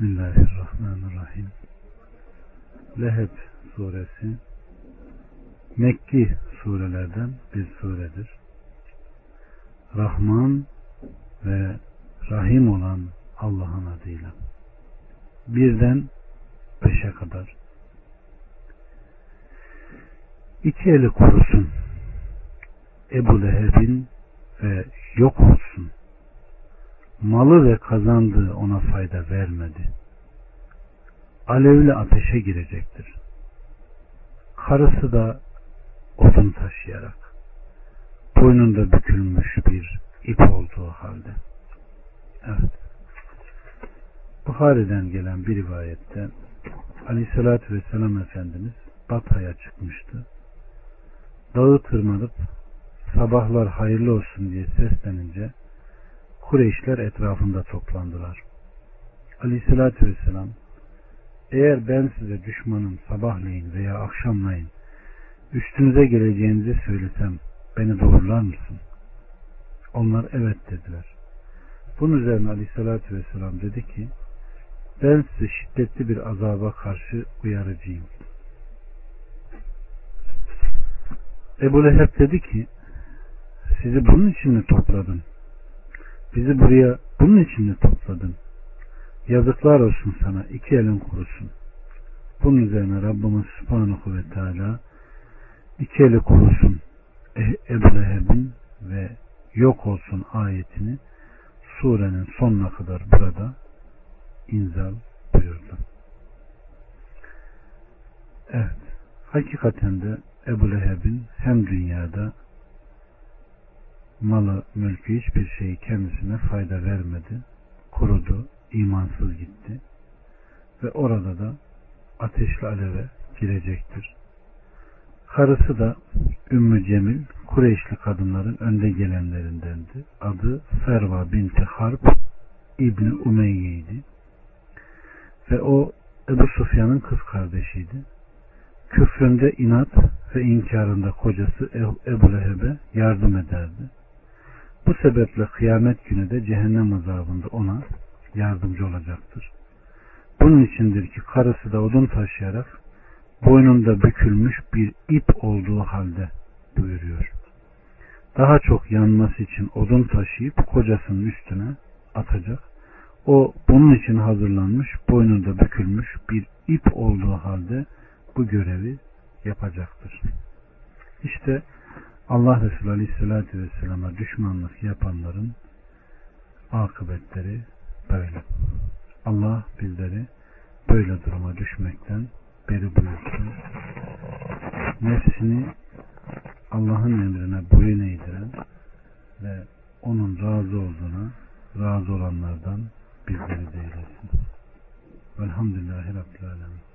Bismillahirrahmanirrahim. Leheb suresi Mekki surelerden bir suredir. Rahman ve Rahim olan Allah'ın adıyla. Birden beşe kadar. İki eli kurusun. Ebu Leheb'in ve yok olsun malı ve kazandığı ona fayda vermedi. Alevli ateşe girecektir. Karısı da odun taşıyarak boynunda bükülmüş bir ip olduğu halde. Evet. Bukhari'den gelen bir rivayette Aleyhisselatü Vesselam Efendimiz Bata'ya çıkmıştı. Dağı tırmanıp sabahlar hayırlı olsun diye seslenince Kureyşler etrafında toplandılar. Aleyhissalatü vesselam eğer ben size düşmanın sabahleyin veya akşamleyin üstünüze geleceğinizi söylesem beni doğrular mısın? Onlar evet dediler. Bunun üzerine Aleyhisselatü Vesselam dedi ki ben size şiddetli bir azaba karşı uyarıcıyım. Ebu Leheb dedi ki sizi bunun için mi topladım? Bizi buraya bunun için mi topladın? Yazıklar olsun sana. iki elin kurusun. Bunun üzerine Rabbimiz Subhanahu ve Teala iki eli kurusun e, Ebu Leheb'in ve yok olsun ayetini surenin sonuna kadar burada inzal buyurdu. Evet. Hakikaten de Ebu Leheb'in hem dünyada malı, mülkü hiçbir şeyi kendisine fayda vermedi. Kurudu, imansız gitti. Ve orada da ateşli aleve girecektir. Karısı da Ümmü Cemil, Kureyşli kadınların önde gelenlerindendi. Adı Ferva binti Harp İbni Umeyye'ydi. Ve o Ebu Sufyan'ın kız kardeşiydi. Küfründe inat ve inkarında kocası Ebu Leheb'e yardım ederdi. Bu sebeple kıyamet günü de cehennem azabında ona yardımcı olacaktır. Bunun içindir ki karısı da odun taşıyarak boynunda bükülmüş bir ip olduğu halde buyuruyor. Daha çok yanması için odun taşıyıp kocasının üstüne atacak. O bunun için hazırlanmış boynunda bükülmüş bir ip olduğu halde bu görevi yapacaktır. İşte Allah Resulü Aleyhisselatü Vesselam'a düşmanlık yapanların akıbetleri böyle. Allah bizleri böyle duruma düşmekten beri buyursun. Nefsini Allah'ın emrine boyun eğdiren ve onun razı olduğuna razı olanlardan bizleri de eylesin. Velhamdülillahi Rabbil Alemin.